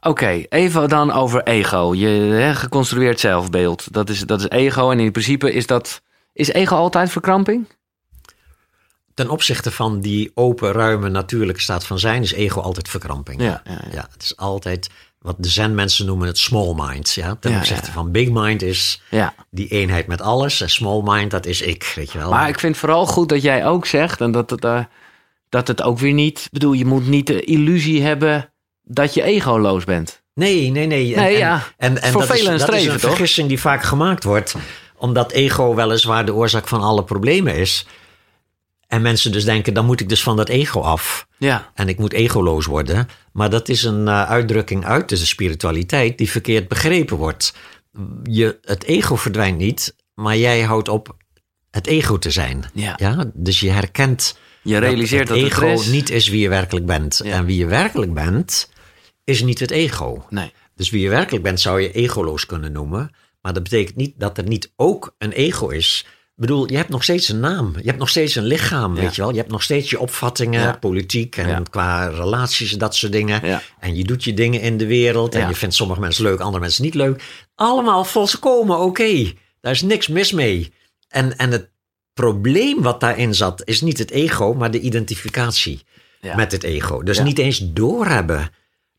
Oké, even dan over ego. Je hè, geconstrueerd zelfbeeld. Dat is, dat is ego. En in principe is dat. Is ego altijd verkramping? Ten opzichte van die open, ruime, natuurlijke staat van zijn, is ego altijd verkramping. Ja, ja, ja. het is altijd wat de zen-mensen noemen het small mind. Ja? Ten Ja, opzichte ja. van big mind is Ja. die eenheid met alles. En small mind, dat is ik, weet je wel. Maar ik vind vooral goed dat jij ook zegt. En dat het, eh, dat het ook weer niet. Ik bedoel, je moet niet de illusie hebben dat je egoloos bent. Nee, nee, nee. En, Nee, en- ja. En, en voor dat, is, een dat is streven, een toch? vergissing die vaak gemaakt wordt. Omdat ego weliswaar de oorzaak van alle problemen is. En mensen dus denken, dan moet ik dus van dat ego af. Ja. En ik moet egoloos worden. Maar dat is een eh, uitdrukking uit de spiritualiteit die verkeerd begrepen wordt. Je, het ego verdwijnt niet, maar jij houdt op het ego te zijn. Ja. Dus je herkent Je realiseert dat, het het ego is. niet is wie je werkelijk bent. Ja. En wie je werkelijk bent, is niet het ego. Nee. Dus wie je werkelijk bent, zou je egoloos kunnen noemen. Maar dat betekent niet dat er niet ook een ego is. Ik bedoel, je hebt nog steeds een naam. Je hebt nog steeds een lichaam, weet je wel. Je hebt nog steeds je opvattingen, Ja. politiek en Ja. qua relaties en dat soort dingen. En je doet je dingen in de wereld. En je vindt sommige mensen leuk, andere mensen niet leuk. Allemaal volkomen oké. Daar is niks mis mee. En, en het probleem wat daarin zat, is niet het ego, maar de identificatie met het ego. Dus niet eens doorhebben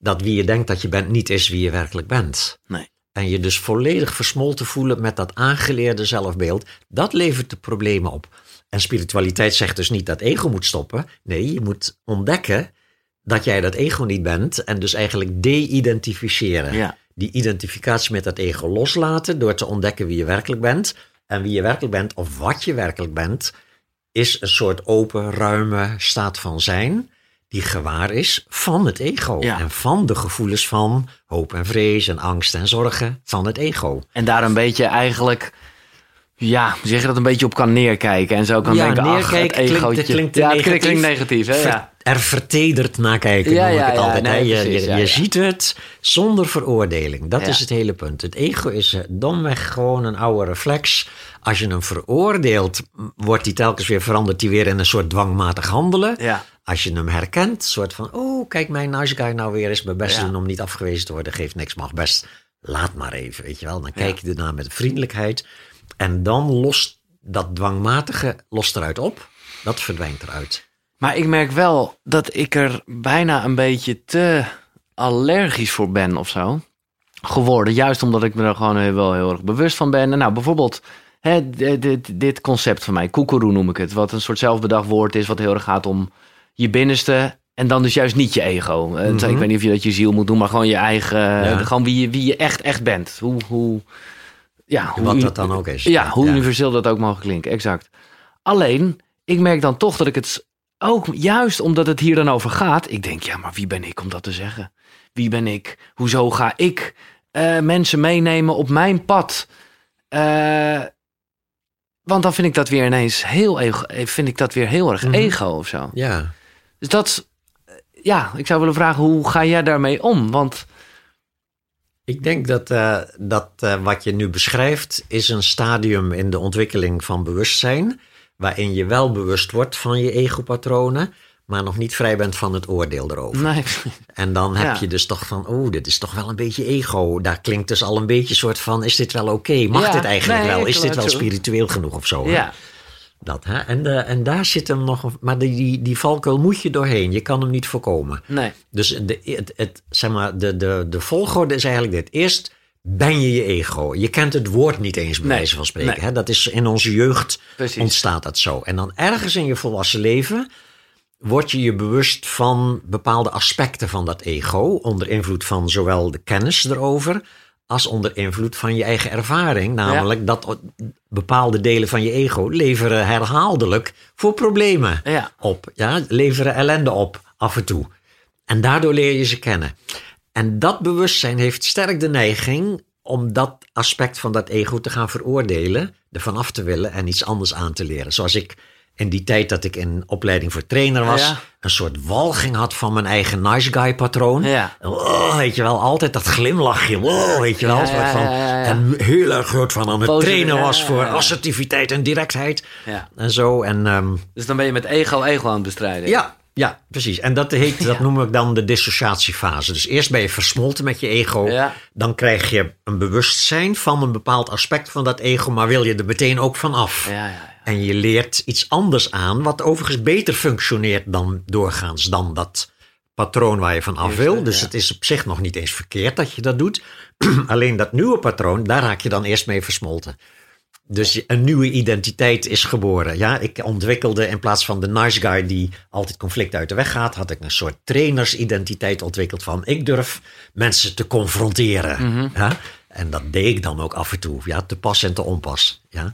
dat wie je denkt dat je bent, niet is wie je werkelijk bent. Nee. En je dus volledig versmolten voelen met dat aangeleerde zelfbeeld, dat levert de problemen op. En spiritualiteit zegt dus niet dat ego moet stoppen. Nee, je moet ontdekken dat jij dat ego niet bent en dus eigenlijk de-identificeren. Ja. Die identificatie met dat ego loslaten door te ontdekken wie je werkelijk bent. En wie je werkelijk bent of wat je werkelijk bent, is een soort open, ruime staat van zijn die gewaar is van het ego. Ja. En van de gevoelens van hoop en vrees en angst en zorgen van het ego. En daar een beetje eigenlijk. Ja, zeg je dat een beetje op kan neerkijken en zo kan Ja, denken, ach, het klinkt- egootje. het klinkt ja, het negatief. klinkt negatief, hè? Ja. Er vertederd naar kijken, Ja, noem ja, ik het ja, altijd. nee, je precies, je, ja, je ja. ziet het zonder veroordeling. Dat Ja. is het hele punt. Het ego is domweg gewoon een oude reflex. Als je hem veroordeelt, wordt die telkens weer veranderd die weer in een soort dwangmatig handelen. Als je hem herkent, soort van, oh, kijk mijn nice guy nou weer eens mijn best Ja. doen om niet afgewezen te worden. Geeft niks, mag best. Laat maar even, weet je wel. Dan kijk je ernaar met vriendelijkheid. En dan lost dat dwangmatige lost eruit op. Dat verdwijnt eruit. Maar ik merk wel dat ik er bijna een beetje te allergisch voor ben of zo. Geworden. Juist omdat ik me er gewoon heel- wel heel erg bewust van ben. En nou, bijvoorbeeld hè, dit, dit concept van mij, koekeroe noem ik het. Wat een soort zelfbedacht woord is, wat heel erg gaat om je binnenste. En dan dus juist niet je ego. Eh, Mhm. Ik weet niet of je dat je ziel moet doen, maar gewoon je eigen. Ja. Gewoon wie je, wie je echt, echt bent. Hoe, hoe, ja, hoe Wat dat dan ook is. Ja, hoe Ja. universeel dat ook mag klinken, exact. Alleen, ik merk dan toch dat ik het ook, juist omdat het hier dan over gaat, ik denk, ja, maar wie ben ik om dat te zeggen? Wie ben ik? Hoezo ga ik eh, mensen meenemen op mijn pad? Eh, want dan vind ik dat weer ineens heel, ego, eh, vind ik dat weer heel erg Mhm. ego of zo. Ja. Dus dat, eh, ja, ik zou willen vragen, hoe ga jij daarmee om? Want Ik denk dat, eh, dat eh, wat je nu beschrijft is een stadium in de ontwikkeling van bewustzijn, waarin je wel bewust wordt van je egopatronen, maar nog niet vrij bent van het oordeel erover. nee, En dan heb Ja. je dus toch van, oh, dit is toch wel een beetje ego. Daar klinkt dus al een beetje soort van, is dit wel oké? Mag Ja, dit eigenlijk nee, wel? Is dit wel spiritueel genoeg of zo? hè? Dat, hè? En, eh, en daar zit hem nog, maar die, die, die valkuil moet je doorheen. Je kan hem niet voorkomen. nee, Dus de, het, het, zeg maar, de, de, de volgorde is eigenlijk dit. Eerst ben je je ego. Je kent het woord niet eens, bij Nee, wijze van spreken. nee. Hè? Dat is in onze jeugd Precies. ontstaat dat zo. En dan ergens in je volwassen leven word je je bewust van bepaalde aspecten van dat ego. Onder invloed van zowel de kennis erover als onder invloed van je eigen ervaring. Namelijk dat bepaalde delen van je ego leveren herhaaldelijk voor problemen Ja. op. Ja, leveren ellende op af en toe. En daardoor leer je ze kennen. En dat bewustzijn heeft sterk de neiging om dat aspect van dat ego te gaan veroordelen, ervan af te willen en iets anders aan te leren. Zoals ik in die tijd dat ik in opleiding voor trainer was, Ja. een soort walging had van mijn eigen nice guy patroon. Ja. Oh, weet je wel, altijd dat glimlachje. Oh, weet je wel, Ja, soort ja, van. En heel erg groot van aan het trainen was voor assertiviteit en directheid. ja. En zo. En ehm, Dus dan ben je met ego ego aan het bestrijden. ja, Ja, precies. En dat, heet, dat noem ik dan de dissociatiefase. Dus eerst ben je versmolten met je ego. Ja. Dan krijg je een bewustzijn van een bepaald aspect van dat ego, maar wil je er meteen ook van af. Ja, ja. En je leert iets anders aan, wat overigens beter functioneert dan doorgaans dan dat patroon waar je van af wil. Dus ja. het is op zich nog niet eens verkeerd dat je dat doet. Alleen dat nieuwe patroon, daar raak je dan eerst mee versmolten. Dus een nieuwe identiteit is geboren. Ja, ik ontwikkelde in plaats van de nice guy die altijd conflict uit de weg gaat, had ik een soort trainersidentiteit ontwikkeld van ik durf mensen te confronteren. Mhm. ja? En dat deed ik dan ook af en toe. Ja, te pas en te onpas. Ja.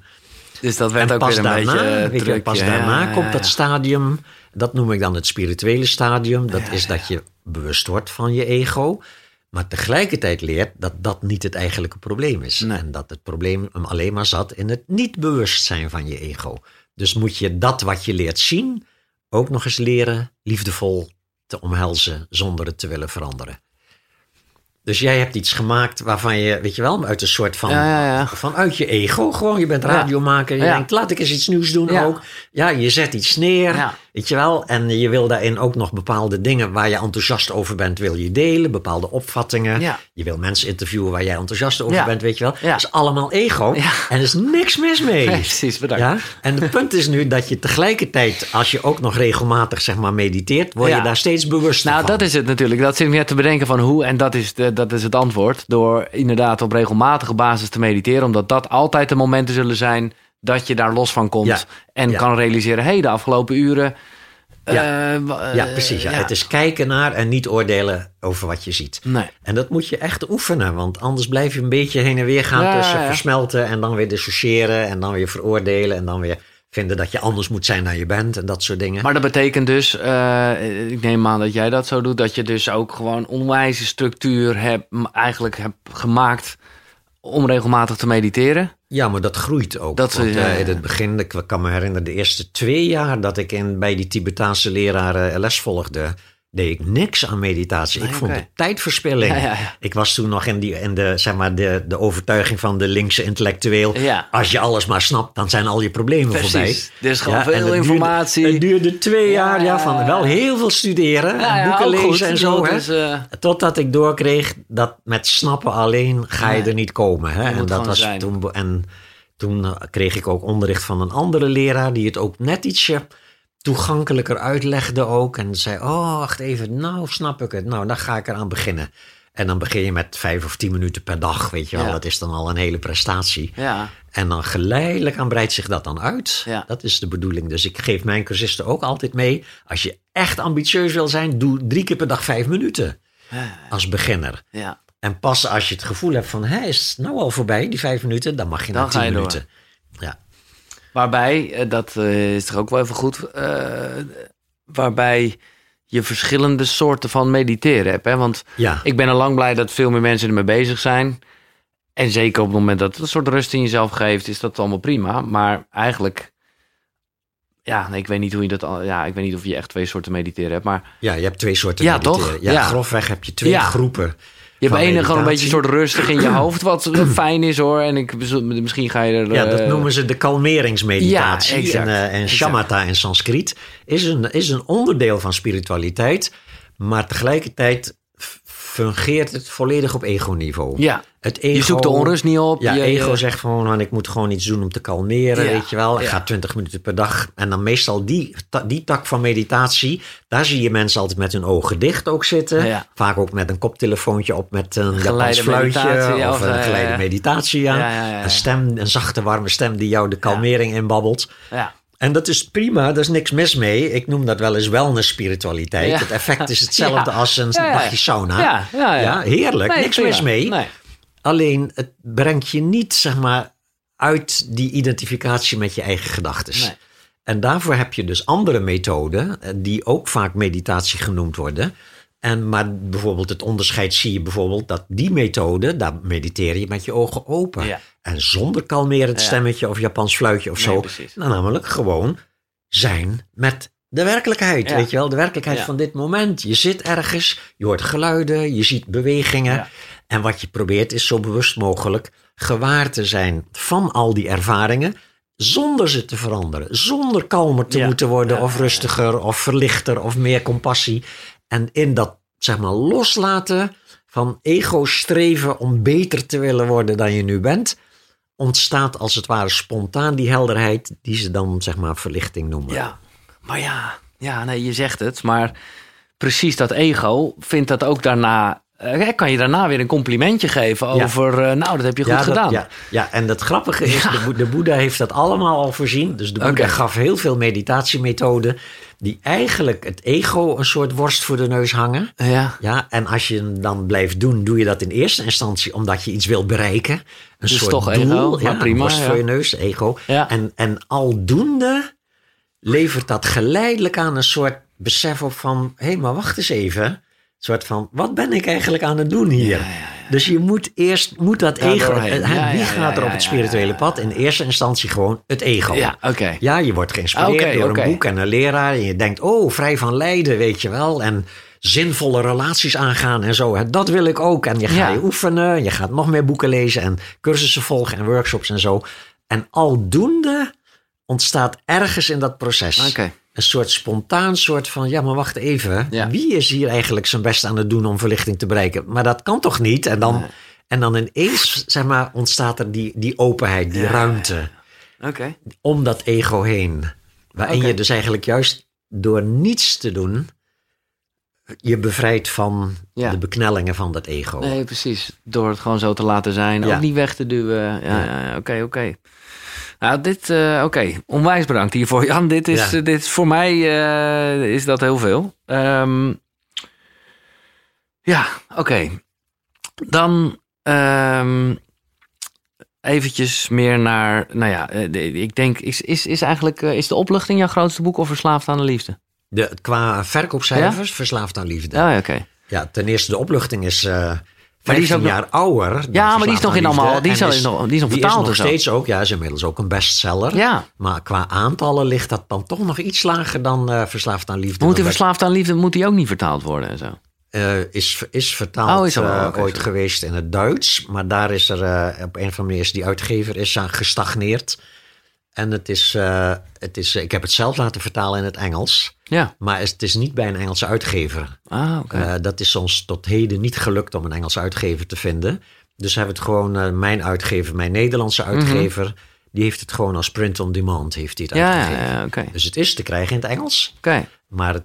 Dus dat werd En ook pas weer een daarna, beetje eh, je, pas ja, daarna ja, komt dat stadium, dat noem ik dan het spirituele stadium. Dat is dat je bewust wordt van je ego, maar tegelijkertijd leert dat dat niet het eigenlijke probleem is. Nee. En dat het probleem hem alleen maar zat in het niet bewustzijn van je ego. Dus moet je dat wat je leert zien ook nog eens leren liefdevol te omhelzen zonder het te willen veranderen. Dus jij hebt iets gemaakt waarvan je, weet je wel, uit een soort van, Ja, vanuit je ego gewoon. Je bent radiomaker, je denkt, laat ik eens iets nieuws doen ook. Ja, je zet iets neer, Ja. Weet je wel. En je wil daarin ook nog bepaalde dingen waar je enthousiast over bent, wil je delen. Bepaalde opvattingen. Ja. Je wil mensen interviewen waar jij enthousiast over Ja. bent, weet je wel. Ja. Dat is allemaal ego. En er is niks mis mee. Precies, bedankt. Ja? En het punt is nu dat je tegelijkertijd, als je ook nog regelmatig zeg maar mediteert, word je daar steeds bewuster Nou, van. dat is het natuurlijk. Dat zit net te bedenken van hoe. En dat is, de, dat is het antwoord. Door inderdaad op regelmatige basis te mediteren. Omdat dat altijd de momenten zullen zijn dat je daar los van komt. Ja. En Ja. kan realiseren, hé, hey, de afgelopen uren... Ja. eh, Ja, eh, precies. Ja. Het is kijken naar en niet oordelen over wat je ziet. Nee. En dat moet je echt oefenen, want anders blijf je een beetje heen en weer gaan tussen versmelten en dan weer dissociëren en dan weer veroordelen en dan weer vinden dat je anders moet zijn dan je bent en dat soort dingen. Maar dat betekent dus, eh, ik neem aan dat jij dat zo doet, dat je dus ook gewoon onwijze structuur hebt, eigenlijk hebt gemaakt om regelmatig te mediteren. Ja, maar dat groeit ook. Dat, Want, ja, eh, ja. in het begin, ik kan me herinneren, de eerste twee jaar dat ik in, bij die Tibetaanse leraren les volgde, deed ik niks aan meditatie. Nee, ik vond het tijdverspilling. Ja, ja, ja. Ik was toen nog in, die, in de, zeg maar, de, de overtuiging van de linkse intellectueel. Als je alles maar snapt, dan zijn al je problemen Precies. voorbij. Er is gewoon veel het informatie. Duurde, het duurde twee Ja, jaar, ja, van wel heel veel studeren, en boeken lezen goed. en zo. Hè? dus, eh, Totdat ik doorkreeg dat met snappen alleen ga je er niet komen. Hè? En dat was zijn. toen. En toen eh, kreeg ik ook onderricht van een andere leraar die het ook net ietsje toegankelijker uitlegde ook. En zei: Oh, wacht even, nou snap ik het. Nou, dan ga ik eraan beginnen. En dan begin je met vijf of tien minuten per dag, weet je wel. Ja. Dat is dan al een hele prestatie. ja, En dan geleidelijk aan breidt zich dat dan uit. Ja. Dat is de bedoeling. Dus ik geef mijn cursisten ook altijd mee. Als je echt ambitieus wil zijn, doe drie keer per dag vijf minuten. Als beginner. ja. En pas als je het gevoel hebt van, hé, is het nou al voorbij, die vijf minuten, dan mag je Dan naar tien door. Waarbij, eh, dat eh, is toch ook wel even goed, eh, waarbij je verschillende soorten van mediteren hebt. Hè? Want ja. ik ben al lang blij dat veel meer mensen ermee bezig zijn. En zeker op het moment dat het een soort rust in jezelf geeft, is dat allemaal prima. Maar eigenlijk, ja, nee, ik weet niet hoe je dat, al- ja, ik weet niet of je echt twee soorten mediteren hebt. Maar ja, je hebt twee soorten Ja, mediteren. toch? Ja, Ja. grofweg heb je twee Ja. groepen. Je hebt van ene gewoon een beetje een soort rustig in je hoofd, wat fijn is hoor. En ik, misschien ga je er... Ja, dat eh, noemen ze de kalmeringsmeditatie. Ja, en, eh, en shamatha in Sanskriet is een, is een onderdeel van spiritualiteit. Maar tegelijkertijd fungeert het volledig op ego-niveau. Ja, Het ego, je zoekt de onrust niet op. Ja, je, ego zegt gewoon, van, ik moet gewoon iets doen om te kalmeren, Ja, weet je wel. Ik ja. ga 20 minuten per dag. En dan meestal die, die tak van meditatie, daar zie je mensen altijd met hun ogen dicht ook zitten. Ja. Vaak ook met een koptelefoontje op met een Japans Geleide fluitje of of, een geleide meditatie. Ja. Een stem, een zachte warme stem die jou de kalmering inbabbelt. ja. En dat is prima, daar is niks mis mee. Ik noem dat wel eens wellness spiritualiteit. Ja. Het effect is hetzelfde Ja. als een Ja, dagje sauna. Ja, heerlijk, Nee, niks prima. mis mee. Nee. Alleen het brengt je niet, zeg maar, uit die identificatie met je eigen gedachten. Nee. En daarvoor heb je dus andere methoden, eh, die ook vaak meditatie genoemd worden. En, maar bijvoorbeeld het onderscheid zie je bijvoorbeeld dat die methode, daar mediteer je met je ogen open. Ja. En zonder kalmerend stemmetje of Japans fluitje of zo. Nou, namelijk gewoon zijn met de werkelijkheid. Weet je wel, de werkelijkheid van dit moment. Je zit ergens, je hoort geluiden, je ziet bewegingen. En wat je probeert is zo bewust mogelijk gewaar te zijn van al die ervaringen. zonder ze te veranderen. Zonder kalmer te Ja. moeten worden Ja, of ja. rustiger of verlichter of meer compassie. En in dat, zeg maar, loslaten van ego-streven om beter te willen worden dan je nu bent, ontstaat als het ware spontaan die helderheid die ze dan, zeg maar, verlichting noemen. Ja, maar ja, ja, nee, je zegt het, maar precies dat ego vindt dat ook daarna. Eh, kan je daarna weer een complimentje geven Ja. over, eh, nou, dat heb je goed Ja, dat- gedaan. ja, ja, en het grappige is, de, Boe- de Boeddha heeft dat allemaal al voorzien. Dus de Boeddha gaf heel veel meditatiemethoden die eigenlijk het ego een soort worst voor de neus hangen. ja. Ja, en als je hem dan blijft doen, doe je dat in eerste instantie omdat je iets wil bereiken. Een Dus soort toch doel, ego, ja, prima, worst voor je neus, ego. Ja. En, en aldoende levert dat geleidelijk aan een soort besef op van... hé, maar wacht eens even. Een soort van, wat ben ik eigenlijk aan het doen hier? Dus je moet eerst, moet dat ego... wie gaat er op het spirituele pad? In eerste instantie gewoon het ego. Ja, oké. Ja, je wordt geïnspireerd Oké, door oké. een boek en een leraar. En je denkt, oh, vrij van lijden, weet je wel. En zinvolle relaties aangaan en zo. Hè, Dat wil ik ook. En je gaat je oefenen. Je gaat nog meer boeken lezen en cursussen volgen en workshops en zo. En aldoende ontstaat ergens in dat proces Oké. Een soort spontaan soort van... ja, maar wacht even. Ja. Wie is hier eigenlijk zijn best aan het doen om verlichting te bereiken? Maar dat kan toch niet? En dan, en dan ineens zeg maar, ontstaat er die, die openheid, die Ja, ruimte om dat ego heen. Waarin je dus eigenlijk juist door niets te doen, je bevrijdt van Ja. de beknellingen van dat ego. Nee, precies. Door het gewoon zo te laten zijn. Ook niet weg te duwen. Ja, oké, oké. Nou, dit, eh, oké. Onwijs bedankt hiervoor, Jan. Dit is, Ja. eh, dit is voor mij eh, is dat heel veel. Ehm, ja, oké. Dan ehm eventjes meer naar, nou ja, ik denk, is, is, is eigenlijk, is de opluchting jouw grootste boek of Verslaafd aan de Liefde? De, qua verkoopcijfers, verslaafd aan liefde. Ja, ja, oké. Ja, ten eerste de opluchting is eh die 15 is ook jaar ouder. Ja, maar die is nog in allemaal, die is, nog, die is nog die vertaald is nog zo. steeds ook, ja, is inmiddels ook een bestseller. Ja, Maar qua aantallen ligt dat dan toch nog iets lager dan eh, Verslaafd aan Liefde. moet die Verslaafd aan Liefde, moet die ook niet vertaald worden en zo? eh, is, is vertaald Oh, is eh, ooit geweest in het Duits. Maar daar is er op een of andere manier is die uitgever is aan gestagneerd. En het is, eh, het is, ik heb het zelf laten vertalen in het Engels. Ja. Maar het is niet bij een Engelse uitgever. Ah, oké. Eh, dat is ons tot heden niet gelukt om een Engelse uitgever te vinden. Dus hebben het gewoon, eh, mijn uitgever, mijn Nederlandse uitgever, die heeft het gewoon als print on demand heeft het Mhm. ja, uitgegeven. ja, oké. Dus het is te krijgen in het Engels, Oké. maar het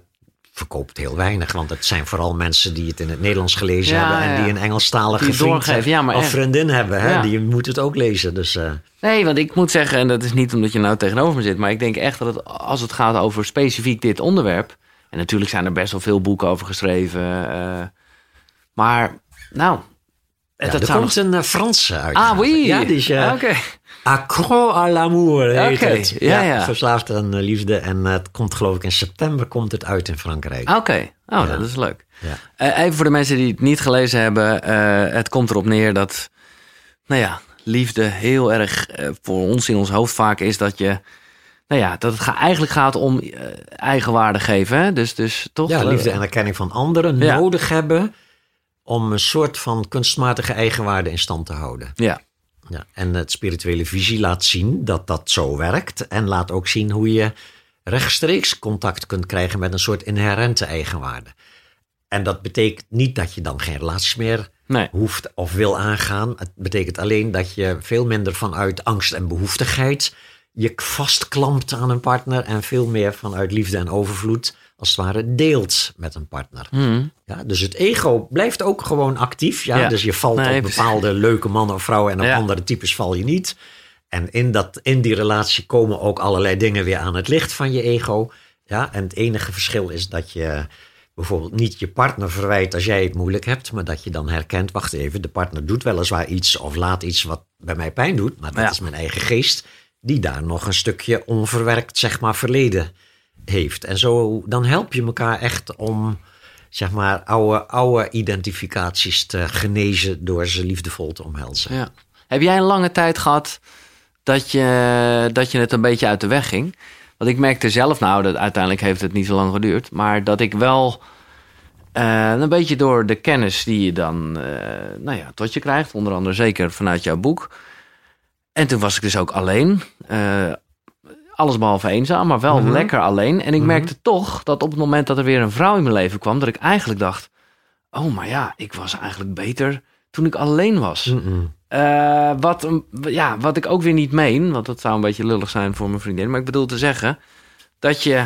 verkoopt heel weinig. Want het zijn vooral mensen die het in het Nederlands gelezen Ja, hebben en ja. die een Engelstalige Die het vriend ja, maar of echt. vriendin hebben. Hè? Die moeten het ook lezen. Dus eh, Nee, want ik moet zeggen, en dat is niet omdat je nou tegenover me zit, maar ik denk echt dat het, als het gaat over specifiek dit onderwerp, en natuurlijk zijn er best wel veel boeken over geschreven, eh, maar nou, dat er komt nog... een eh, Franse uit. Ah, oui. Ja, die is Oké. Accro à l'amour heet het. ja, ja. Verslaafd aan eh, liefde. En eh, het komt geloof ik in september komt het uit in Frankrijk. Oké, oh, Ja. dat is leuk. Ja. Eh, even voor de mensen die het niet gelezen hebben. het komt erop neer dat, nou ja, liefde heel erg voor ons in ons hoofd vaak is dat je, nou ja, dat het ga- eigenlijk gaat om eigenwaarde geven. Hè? Dus, dus toch? Ja, liefde en erkenning van anderen nodig hebben om een soort van kunstmatige eigenwaarde in stand te houden. Ja, Ja, en het spirituele visie laat zien dat dat zo werkt en laat ook zien hoe je rechtstreeks contact kunt krijgen met een soort inherente eigenwaarde. En dat betekent niet dat je dan geen relaties meer nee. hoeft of wil aangaan. Het betekent alleen dat je veel minder vanuit angst en behoeftigheid je vastklampt aan een partner en veel meer vanuit liefde en overvloed als het ware deelt met een partner. Mhm. Ja, dus het ego blijft ook gewoon actief. Ja? Ja. Dus je valt Nee, op precies. bepaalde leuke mannen of vrouwen en op Ja. andere types val je niet. En in, dat, in die relatie komen ook allerlei dingen weer aan het licht van je ego. Ja, en het enige verschil is dat je bijvoorbeeld niet je partner verwijt als jij het moeilijk hebt, maar dat je dan herkent, wacht even, de partner doet weliswaar iets of laat iets wat bij mij pijn doet, maar dat Ja. is mijn eigen geest die daar nog een stukje onverwerkt, zeg maar, verleden heeft. En zo, dan help je elkaar echt om, zeg maar, oude, oude identificaties te genezen door ze liefdevol te omhelzen. Ja. Heb jij een lange tijd gehad dat je, dat je het een beetje uit de weg ging? Want ik merkte zelf, nou, dat uiteindelijk heeft het niet zo lang geduurd, maar dat ik wel eh, een beetje door de kennis die je dan eh, nou ja, tot je krijgt, onder andere zeker vanuit jouw boek. En toen was ik dus ook alleen. Eh, alles behalve eenzaam, maar wel Mhm. lekker alleen. En ik Mhm. merkte toch dat op het moment dat er weer een vrouw in mijn leven kwam, dat ik eigenlijk dacht: oh, maar ja, ik was eigenlijk beter toen ik alleen was. Eh, wat, ja, wat ik ook weer niet meen, want dat zou een beetje lullig zijn voor mijn vriendin. Maar ik bedoel te zeggen dat je,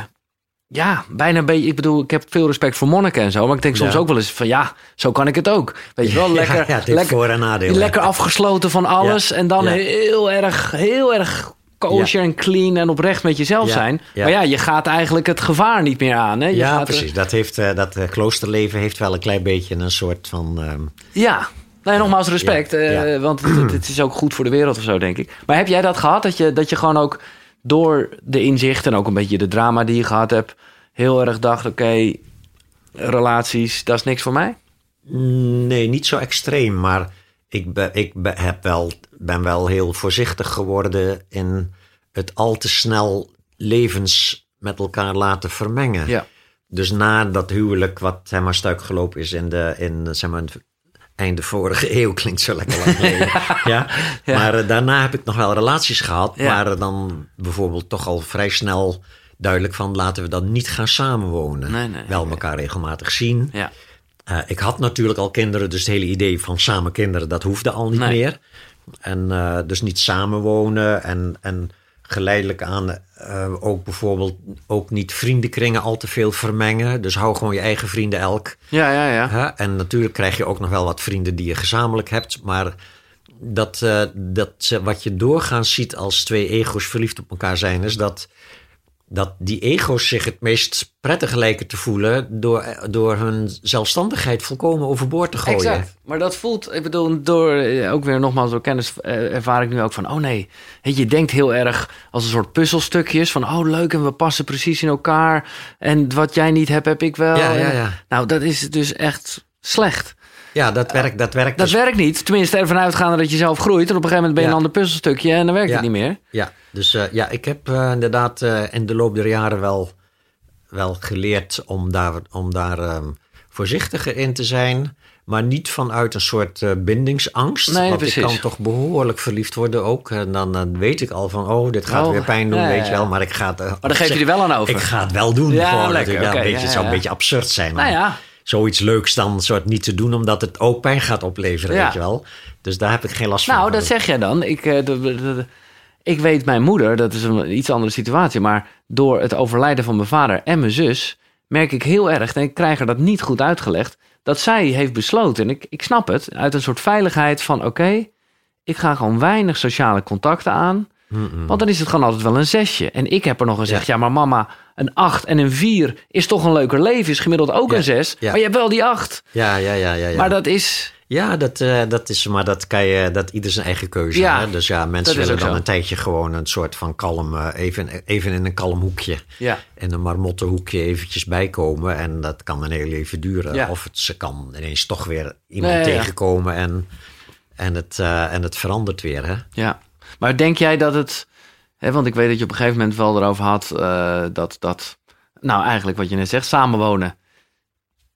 ja, bijna een beetje. Ik bedoel, ik heb veel respect voor monniken en zo. Maar ik denk soms Ja. ook wel eens van ja, zo kan ik het ook. Weet je wel, lekker, ja, lekker, voor- en nadelen. lekker afgesloten van alles. En dan heel erg, heel erg kosher en clean en oprecht met jezelf Ja. zijn. Ja. Maar ja, je gaat eigenlijk het gevaar niet meer aan. Hè? Je Ja, gaat er- precies. Dat, heeft, eh, dat eh, kloosterleven heeft wel een klein beetje een soort van... ehm, Ja. Nee, nogmaals respect. Ja, eh, ja. Want het, het- is ook goed voor de wereld of zo, denk ik. Maar heb jij dat gehad? Dat je, dat je gewoon ook door de inzicht en ook een beetje de drama die je gehad hebt... heel erg dacht, oké, relaties, dat is niks voor mij? Nee, niet zo extreem, maar ik, ben, ik ben, heb wel, ben wel heel voorzichtig geworden in het al te snel levens met elkaar laten vermengen. Ja. Dus na dat huwelijk, wat zeg maar stuik gelopen is in de in, zeg maar, einde vorige eeuw, klinkt zo lekker lang geleden. ja? Ja. Maar eh, daarna heb ik nog wel relaties gehad, Ja. maar eh, dan bijvoorbeeld toch al vrij snel duidelijk van laten we dan niet gaan samenwonen. Nee, nee, wel elkaar regelmatig zien. Ja. Eh, ik had natuurlijk al kinderen, dus het hele idee van samen kinderen, dat hoefde al niet Nee. meer. En eh, dus niet samenwonen en, en geleidelijk aan eh, ook bijvoorbeeld ook niet vriendenkringen al te veel vermengen. Dus hou gewoon je eigen vrienden elk. Ja, ja, ja. En natuurlijk krijg je ook nog wel wat vrienden die je gezamenlijk hebt, maar dat, dat wat je doorgaans ziet als twee ego's verliefd op elkaar zijn, is dat, dat die ego's zich het meest prettig lijken te voelen door, door hun zelfstandigheid volkomen overboord te gooien. Exact. Maar dat voelt, ik bedoel, door, eh, ook weer nogmaals door kennis eh, ervaar ik nu ook van, oh nee, je, denkt heel erg als een soort puzzelstukjes van, oh leuk en we passen precies in elkaar en wat jij niet hebt, heb ik wel. Ja, ja, ja. Nou, dat is dus echt slecht. Ja, dat werkt. Dat werkt Dat dus- werkt niet. Tenminste, ervan uitgaande dat je zelf groeit en op een gegeven moment ben je Ja. een ander puzzelstukje en dan werkt Ja. het niet meer. Ja, dus eh, ja, ik heb eh, inderdaad eh, in de loop der jaren wel, wel geleerd om daar, om daar ehm, voorzichtiger in te zijn. Maar niet vanuit een soort bindingsangst. Nee, want precies. ik kan toch behoorlijk verliefd worden ook. En dan, weet ik al van, oh, dit gaat Oh, weer pijn doen, ja, weet je wel. Maar ik ga het... Maar dan geef je er wel aan over. Ik ga het wel doen. Ja, gewoon, lekker, natuurlijk. Ja, oké, een beetje, ja, Het zou een beetje absurd zijn. Nou om ja. Zoiets leuks dan soort niet te doen, omdat het ook pijn gaat opleveren, Ja. weet je wel. Dus daar heb ik geen last van. Nou, dat zeg jij dan. Ik, de- ik weet mijn moeder, dat is een iets andere situatie, maar door het overlijden van mijn vader en mijn zus merk ik heel erg, en ik krijg haar dat niet goed uitgelegd, dat zij heeft besloten, en ik, ik snap het, uit een soort veiligheid van oké, ik ga gewoon weinig sociale contacten aan, Want dan is het gewoon altijd wel een zesje. En ik heb er nog gezegd, ja, Ja. maar mama, een acht en een vier is toch een leuker leven, is gemiddeld ook Ja, een zes, ja. maar je hebt wel die acht. Ja, ja, ja, ja. ja. Maar dat is, Ja, dat, eh, dat is, maar dat kan je, dat ieder zijn eigen keuze. Ja, hè? Dus ja, mensen willen dan zo. een tijdje gewoon een soort van kalm, eh, even, even in een kalm hoekje. ja, In een marmotten hoekje eventjes bijkomen. En dat kan een heel leven duren. Ja. Of het, ze kan ineens toch weer iemand Nee, tegenkomen en, en, het, eh, en het verandert weer. Hè? Ja, maar denk jij dat het... Hè, want ik weet dat je op een gegeven moment wel erover had eh, dat, dat... Nou, eigenlijk wat je net zegt, samenwonen.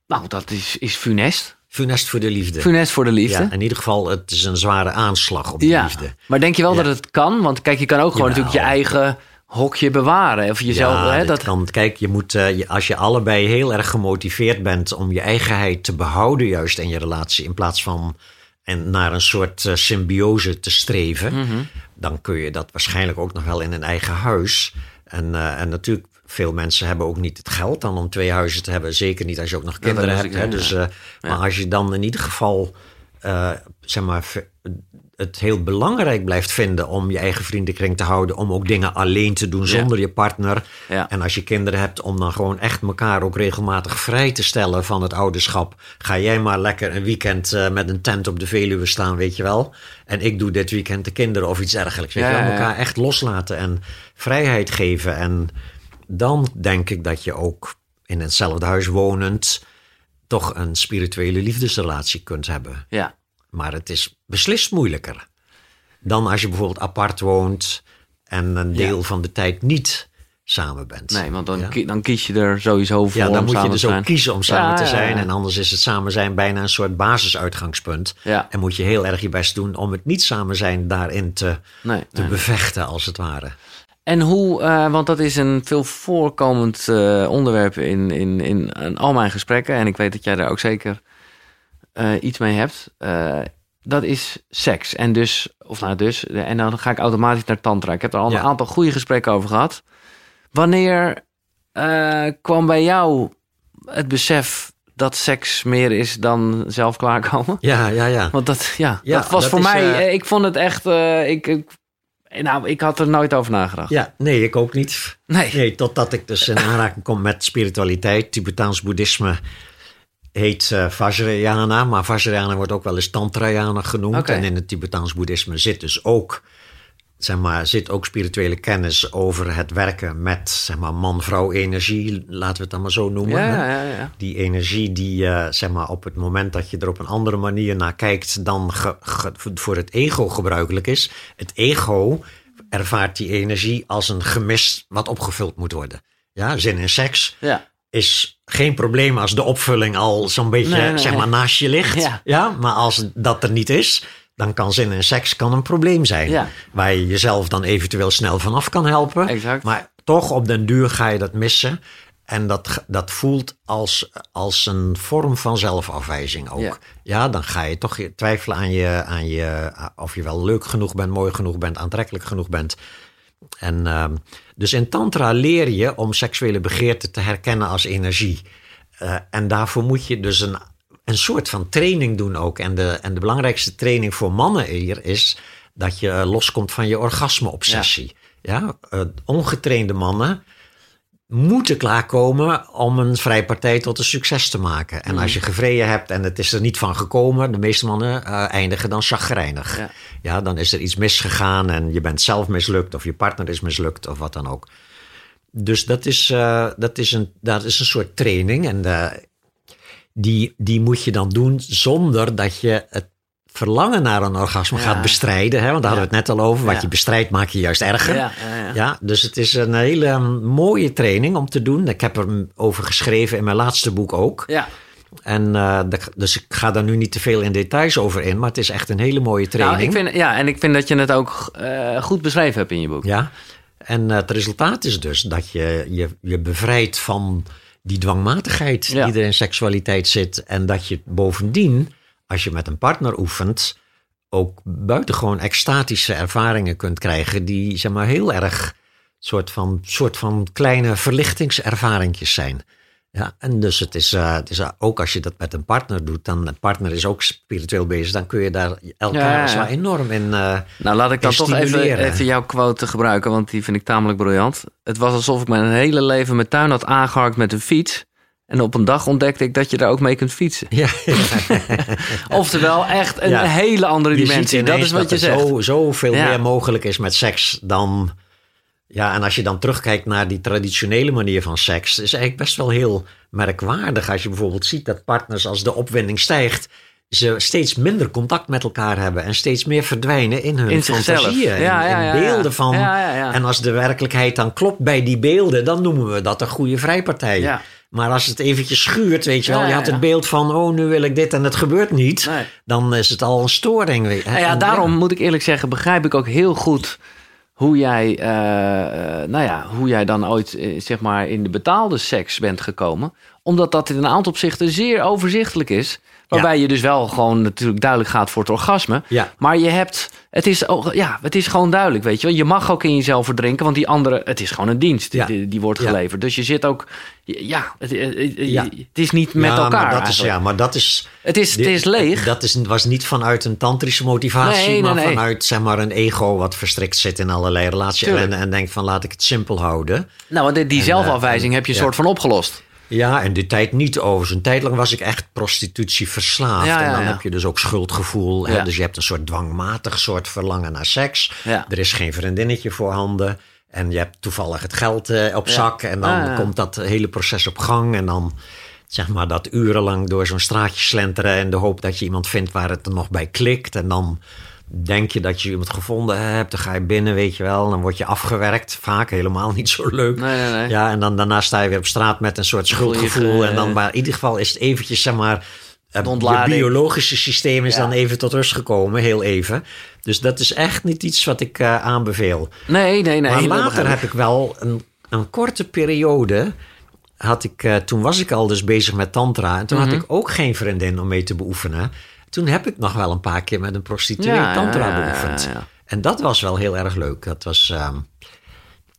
Nou, dat is, is funest. Funest voor de liefde. Funest voor de liefde. Ja, in ieder geval, het is een zware aanslag op de Ja, liefde. maar denk je wel Ja. dat het kan? Want kijk, je kan ook gewoon natuurlijk je eigen hokje bewaren. Of jezelf, ja, hè, dat, kan, kijk, je moet, eh, je, als je allebei heel erg gemotiveerd bent om je eigenheid te behouden, juist in je relatie, in plaats van en naar een soort eh, symbiose te streven, Mhm. Dan kun je dat waarschijnlijk ook nog wel in een eigen huis. En, eh, en natuurlijk, veel mensen hebben ook niet het geld dan om twee huizen te hebben. Zeker niet als je ook nog kinderen hebt. Hè? ja. Dus, eh, Maar als je dan in ieder geval eh, zeg maar, het heel belangrijk blijft vinden om je eigen vriendenkring te houden, om ook dingen alleen te doen zonder je partner. Ja. En als je kinderen hebt, om dan gewoon echt elkaar ook regelmatig vrij te stellen van het ouderschap. Ga jij maar lekker een weekend eh, met een tent op de Veluwe staan, weet je wel. En ik doe dit weekend de kinderen of iets dergelijks. Weet Ja, je wel, elkaar echt loslaten en vrijheid geven. En dan denk ik dat je ook in hetzelfde huis wonend toch een spirituele liefdesrelatie kunt hebben. ja. Maar het is beslist moeilijker dan als je bijvoorbeeld apart woont en een deel van de tijd niet samen bent. Nee, want dan, Ja. ki- dan kies je er sowieso voor Ja, om dan moet je dus ook kiezen om samen Ja, te zijn. En anders is het samen zijn bijna een soort basisuitgangspunt. Ja. En moet je heel erg je best doen om het niet samen zijn daarin te, Nee, te nee. bevechten, als het ware. En hoe, eh, want dat is een veel voorkomend eh, onderwerp in, in, in, in al mijn gesprekken. En ik weet dat jij daar ook zeker iets mee hebt. Eh, dat is seks. En dus, of nou dus, en dan ga ik automatisch naar tantra. Ik heb er al Ja. een aantal goede gesprekken over gehad. Wanneer eh, kwam bij jou het besef dat seks meer is dan zelf klaarkomen? Ja, ja, ja. Want dat, ja, Ja, dat was dat voor is, mij, eh, eh, ik vond het echt, eh, ik, ik, nou, ik had er nooit over nagedacht. Ja, nee, ik ook niet. Nee. Nee, totdat ik dus in aanraking kom met spiritualiteit. Tibetaans boeddhisme heet eh Vajrayana, maar Vajrayana wordt ook wel eens Tantrayana genoemd. En in het Tibetaans boeddhisme zit dus ook, zeg maar, zit ook spirituele kennis over het werken met, zeg maar, man-vrouw energie, laten we het dan maar zo noemen. Ja, hè. ja, ja. Die energie die, eh, zeg maar, op het moment dat je er op een andere manier naar kijkt dan ge- ge- voor het ego gebruikelijk is. Het ego ervaart die energie als een gemis wat opgevuld moet worden. Ja, zin in seks ja. is geen probleem als de opvulling al zo'n beetje, Nee, nee, zeg maar, naast je ligt. Ja. Ja. maar als dat er niet is, dan kan zin in seks kan een probleem zijn. Ja. Waar je jezelf dan eventueel snel vanaf kan helpen. Exact. Maar toch op den duur ga je dat missen. En dat, dat voelt als, als een vorm van zelfafwijzing ook. Ja. Ja, dan ga je toch twijfelen aan je, aan je, of je wel leuk genoeg bent, mooi genoeg bent, aantrekkelijk genoeg bent. En ehm, dus in Tantra leer je om seksuele begeerte te herkennen als energie. Eh, en daarvoor moet je dus een, een soort van training doen ook. En de, en de belangrijkste training voor mannen hier is dat je eh, loskomt van je orgasme-obsessie. Ja, eh, ongetrainde mannen moeten klaarkomen om een vrijpartij tot een succes te maken. En als je gevreden hebt en het is er niet van gekomen, de meeste mannen eh, eindigen dan chagrijnig. Ja. Ja. dan is er iets misgegaan en je bent zelf mislukt of je partner is mislukt of wat dan ook. Dus dat is, eh, dat is, een, dat is een soort training en eh, die, die moet je dan doen zonder dat je het verlangen naar een orgasme Ja. gaat bestrijden. Hè? Want daar hadden we het net al over. Wat je bestrijdt maak je juist erger. Ja, dus het is een hele um, mooie training om te doen. Ik heb er over geschreven in mijn laatste boek ook. Ja. En uh, de, dus ik ga daar nu niet te veel in details over in, maar het is echt een hele mooie training. Nou, ik vind, ja, en ik vind dat je het ook uh, goed beschreven hebt in je boek. Ja, en uh, het resultaat is dus dat je je, je bevrijdt van die dwangmatigheid Ja. die er in seksualiteit zit. En dat je bovendien, als je met een partner oefent, ook buitengewoon extatische ervaringen kunt krijgen die zeg maar heel erg soort van, soort van kleine verlichtingservaringjes zijn. Ja, en dus het is, uh, het is uh, ook als je dat met een partner doet, dan een partner is ook spiritueel bezig, dan kun je daar elkaar Ja, enorm in. Uh, Nou, laat ik dan toch even, even jouw quote gebruiken, want die vind ik tamelijk briljant. Het was alsof ik mijn hele leven mijn tuin had aangeharkt met een fiets. En op een dag ontdekte ik dat je daar ook mee kunt fietsen. ja, Oftewel, echt een Ja. hele andere dimensie. Dat is wat je zegt. Zo, zoveel Ja. meer mogelijk is met seks dan. Ja, en als je dan terugkijkt naar die traditionele manier van seks, is eigenlijk best wel heel merkwaardig. Als je bijvoorbeeld ziet dat partners, als de opwinding stijgt, ze steeds minder contact met elkaar hebben en steeds meer verdwijnen in hun In fantasieën, Ja, in, ja, in ja, beelden van. Ja, ja, ja. En als de werkelijkheid dan klopt bij die beelden, dan noemen we dat een goede vrijpartij. Maar als het eventjes schuurt, weet je wel, Ja, je had ja. het beeld van, oh, nu wil ik dit en het gebeurt niet, Nee. dan is het al een storing. weet. Nou ja, daarom moet ik eerlijk zeggen, begrijp ik ook heel goed hoe jij, eh, eh, nou ja, hoe jij dan ooit eh, zeg maar in de betaalde seks bent gekomen. Omdat dat in een aantal opzichten zeer overzichtelijk is. Waarbij je dus wel gewoon natuurlijk duidelijk gaat voor het orgasme. Ja. Maar je hebt, het is, ook- ja, het is gewoon duidelijk, weet je wel. Je mag ook in jezelf verdrinken, want die andere, het is gewoon een dienst Ja. die, die wordt geleverd. Dus je zit ook, ja, het, is niet met elkaar Maar dat is, ja, maar dat is. Het is, het is leeg. Dat is, was niet vanuit een tantrische motivatie, Nee, maar nee. vanuit zeg maar, een ego wat verstrikt zit in allerlei relaties. En, en denkt van laat ik het simpel houden. nou, want die, die En, zelfafwijzing eh, heb je een soort van opgelost. Ja, en die tijd niet over. Een tijd lang was ik echt prostitutie verslaafd. Ja, ja, en dan ja. heb je dus ook schuldgevoel. Hè? Dus je hebt een soort dwangmatig soort verlangen naar seks. Er is geen vriendinnetje voorhanden. En je hebt toevallig het geld eh, op zak. En dan komt dat hele proces op gang. En dan zeg maar dat urenlang door zo'n straatje slenteren. En de hoop dat je iemand vindt waar het er nog bij klikt. En dan denk je dat je iemand gevonden hebt. Dan ga je binnen, weet je wel. Dan word je afgewerkt. Vaak helemaal niet zo leuk. Nee, nee, nee. Ja, en dan daarna sta je weer op straat met een soort schuldgevoel. ge- En dan, maar in ieder geval is het eventjes, zeg maar, je ontlading. biologische systeem is Ja. dan even tot rust gekomen, heel even. Dus dat is echt niet iets wat ik eh, aanbeveel. Nee, nee, nee. maar later heb ik wel een, een korte periode. Had ik, eh, toen was ik al dus bezig met tantra. En toen Mhm. had ik ook geen vriendin om mee te beoefenen. Toen heb ik nog wel een paar keer met een prostituee Ja, tantra ja, beoefend. ja. En dat was wel heel erg leuk. Dat was ehm,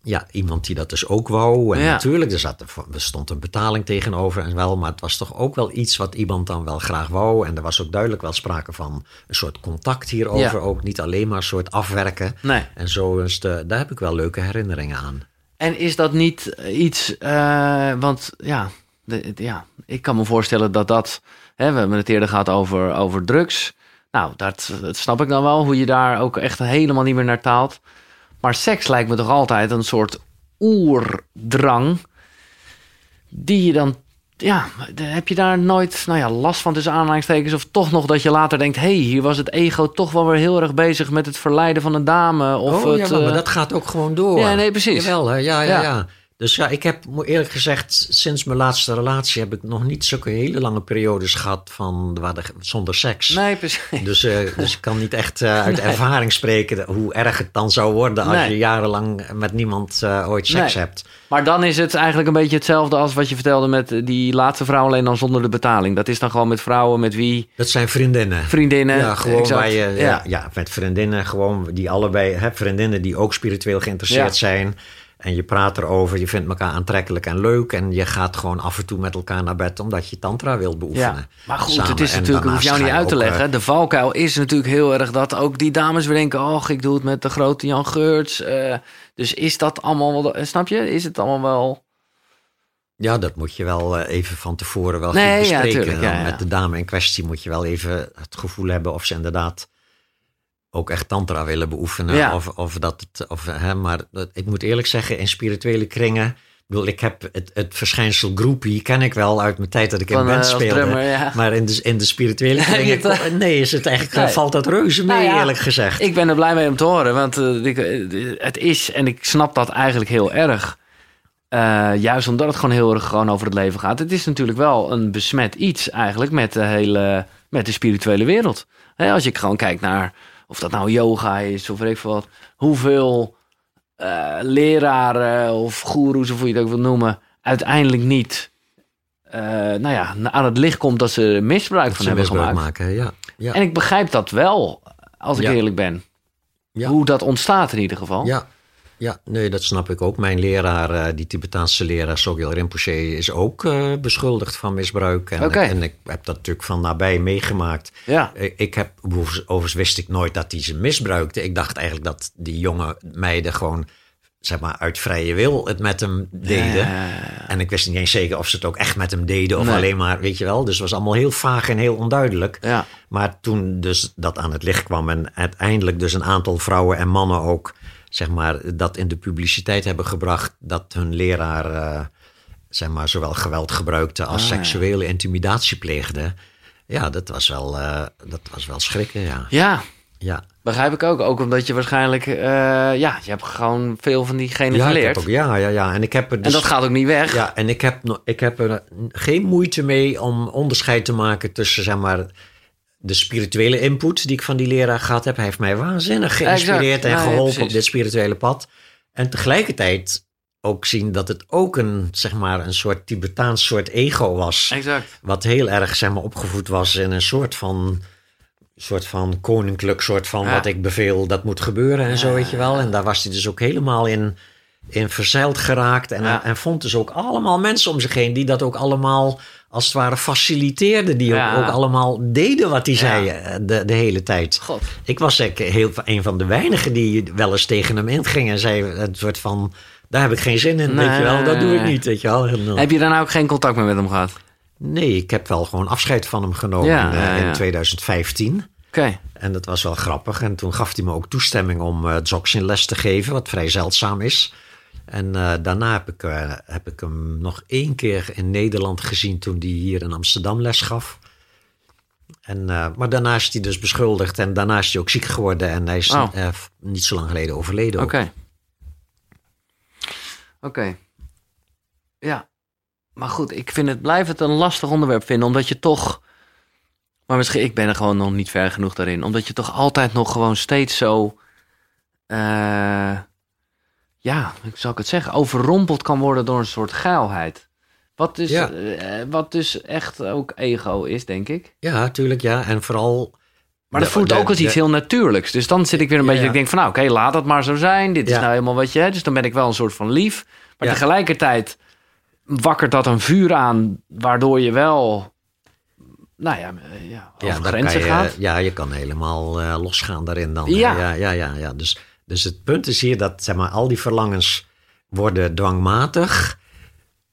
ja, iemand die dat dus ook wou. En natuurlijk, er, zat, er stond een betaling tegenover en wel. Maar het was toch ook wel iets wat iemand dan wel graag wou. En er was ook duidelijk wel sprake van een soort contact hierover. Ook niet alleen maar een soort afwerken. Nee. En zo is de, daar heb ik wel leuke herinneringen aan. En is dat niet iets, eh, want ja, de, de- ja, ik kan me voorstellen dat dat, hè, we hebben het eerder gehad over, over drugs. Nou, dat, dat snap ik dan wel, hoe je daar ook echt helemaal niet meer naar taalt. Maar seks lijkt me toch altijd een soort oerdrang, die je dan, ja, heb je daar nooit, nou ja, last van tussen aanhalingstekens, of toch nog dat je later denkt, hé, hey, hier was het ego toch wel weer heel erg bezig met het verleiden van een dame, of oh het... ja, maar, maar eh, dat gaat ook gewoon door. Ja, nee, precies. Jawel, hè? Ja, ja, Ja. ja. Dus ja, ik heb eerlijk gezegd, sinds mijn laatste relatie heb ik nog niet zulke hele lange periodes gehad van waar de, zonder seks. Nee, precies. Dus, eh, dus ik kan niet echt eh, uit ervaring spreken hoe erg het dan zou worden als Nee. je jarenlang met niemand eh, ooit seks Nee. hebt. Maar dan is het eigenlijk een beetje hetzelfde als wat je vertelde met die laatste vrouw, alleen dan zonder de betaling. Dat is dan gewoon met vrouwen met wie Dat zijn vriendinnen. vriendinnen. Ja, gewoon exact. waar je, ja. Ja. Ja, met vriendinnen, gewoon die allebei, hè, vriendinnen die ook spiritueel geïnteresseerd Ja. zijn. En je praat erover, je vindt elkaar aantrekkelijk en leuk. En je gaat gewoon af en toe met elkaar naar bed omdat je tantra wilt beoefenen. Ja, maar goed, samen. het is natuurlijk, ik hoef jou niet uit te leggen. eh, De valkuil is natuurlijk heel erg dat ook die dames weer denken: oh, ik doe het met de grote Jan Geurts. eh, dus is dat allemaal wel, eh, snap je? Is het allemaal wel. ja, dat moet je wel even van tevoren wel Nee, goed ja, bespreken. tuurlijk, ja, Dan ja. Met de dame in kwestie moet je wel even het gevoel hebben of ze inderdaad ook echt tantra willen beoefenen. Ja. Of, of dat het, of, hè, maar dat- ik moet eerlijk zeggen, in spirituele kringen. Ik bedoel, ik heb het, het verschijnsel groupie ken ik wel uit mijn tijd dat ik in band eh, speelde. drummer, ja. Maar in de, in de spirituele kringen, nee, is het eigenlijk, Nee. valt dat reuze mee, Nou eerlijk gezegd. Ik ben er blij mee om te horen, want eh, ik, eh, het is, en ik snap dat eigenlijk heel erg. juist omdat het gewoon heel erg gewoon over het leven gaat. Het is natuurlijk wel een besmet iets eigenlijk met de hele, met de spirituele wereld. Als je gewoon kijkt naar, of dat nou yoga is of weet ik veel wat. Hoeveel eh, leraren of goeroes of hoe je het ook wil noemen, uiteindelijk niet eh, nou ja, aan het licht komt dat ze er misbruik Dat van ze hebben misbruik gemaakt. maken, ja. ja. En ik begrijp dat wel, als ik Ja. eerlijk ben. Ja. Hoe dat ontstaat in ieder geval. Ja, ja, nee, dat snap ik ook. Mijn leraar, eh, die Tibetaanse leraar Sogyal Rinpoche, is ook eh, beschuldigd van misbruik. En, en ik heb dat natuurlijk van nabij meegemaakt. Ja. Ik, ik heb, overigens wist ik nooit dat hij ze misbruikte. Ik dacht eigenlijk dat die jonge meiden gewoon, zeg maar, uit vrije wil het met hem deden. En ik wist niet eens zeker of ze het ook echt met hem deden of Nee. alleen maar, weet je wel. Dus het was allemaal heel vaag en heel onduidelijk. Ja. Maar toen dus dat aan het licht kwam en uiteindelijk dus een aantal vrouwen en mannen ook, zeg maar, dat in de publiciteit hebben gebracht dat hun leraar, eh, zeg maar, zowel geweld gebruikte als Ah, seksuele intimidatie pleegde. Ja, dat was wel, eh, dat was wel schrikken, ja. ja, Ja, begrijp ik ook. Ook omdat je waarschijnlijk... eh, ja, je hebt gewoon veel van diegene ja, geleerd. ook, ja, ja, ja. En ik heb dus, En dat gaat ook niet weg. Ja, en ik heb, ik heb er geen moeite mee om onderscheid te maken tussen, zeg maar, de spirituele input die ik van die leraar gehad heb. Hij heeft mij waanzinnig geïnspireerd Exact. en ja, geholpen op dit spirituele pad. En tegelijkertijd ook zien dat het ook een, zeg maar, een soort Tibetaans soort ego was. Exact. Wat heel erg, zeg maar, opgevoed was in een soort van, soort van koninklijk, soort van Ja. wat ik beveel, dat moet gebeuren en zo, weet je wel. En daar was hij dus ook helemaal in, in verzeild geraakt. En, en vond dus ook allemaal mensen om zich heen die dat ook allemaal, als het ware, faciliteerden. Die Ja. ook, ook allemaal deden wat hij Ja. zei eh, de, de hele tijd. God. Ik was heel, een van de weinigen die wel eens tegen hem inging en zei een soort van... Daar heb ik geen zin in, weet je wel. Dat doe ik niet, weet je wel. Dan- Heb je daarna ook geen contact meer met hem gehad? Nee, ik heb wel gewoon afscheid van hem genomen Ja, in, eh, in 2015. Oké. En dat was wel grappig. En toen gaf hij me ook toestemming om uh, Dzogchen les te geven, wat vrij zeldzaam is. En eh, daarna heb ik, eh, heb ik hem nog één keer in Nederland gezien toen hij hier in Amsterdam les gaf. En, eh, maar daarna is hij dus beschuldigd en daarna is hij ook ziek geworden. En hij is Oh. niet zo lang geleden overleden. Oké. Oké. Ja. Maar goed, ik vind het, blijf het een lastig onderwerp vinden, omdat je toch... Maar misschien, ik ben er gewoon nog niet ver genoeg daarin. Omdat je toch altijd nog gewoon steeds zo... ja, hoe zal ik het zeggen? Overrompeld kan worden door een soort geilheid. Wat dus, Ja. eh, wat dus echt ook ego is, denk ik. Ja, natuurlijk, ja. En vooral... Maar dat voelt de- ook als iets de- heel natuurlijks. Dus dan zit ik weer een Ja, beetje... ja. Ik denk van, nou oké, laat het maar zo zijn. Dit is nou helemaal wat je... Hè? Dus dan ben ik wel een soort van lief. Maar tegelijkertijd wakkert dat een vuur aan... waardoor je wel... Nou ja, eh, ja over Ja, grenzen je, gaat. ja, je kan helemaal eh, losgaan daarin dan. Ja. ja, ja, ja, ja. Dus, dus het punt is hier dat zeg maar, al die verlangens worden dwangmatig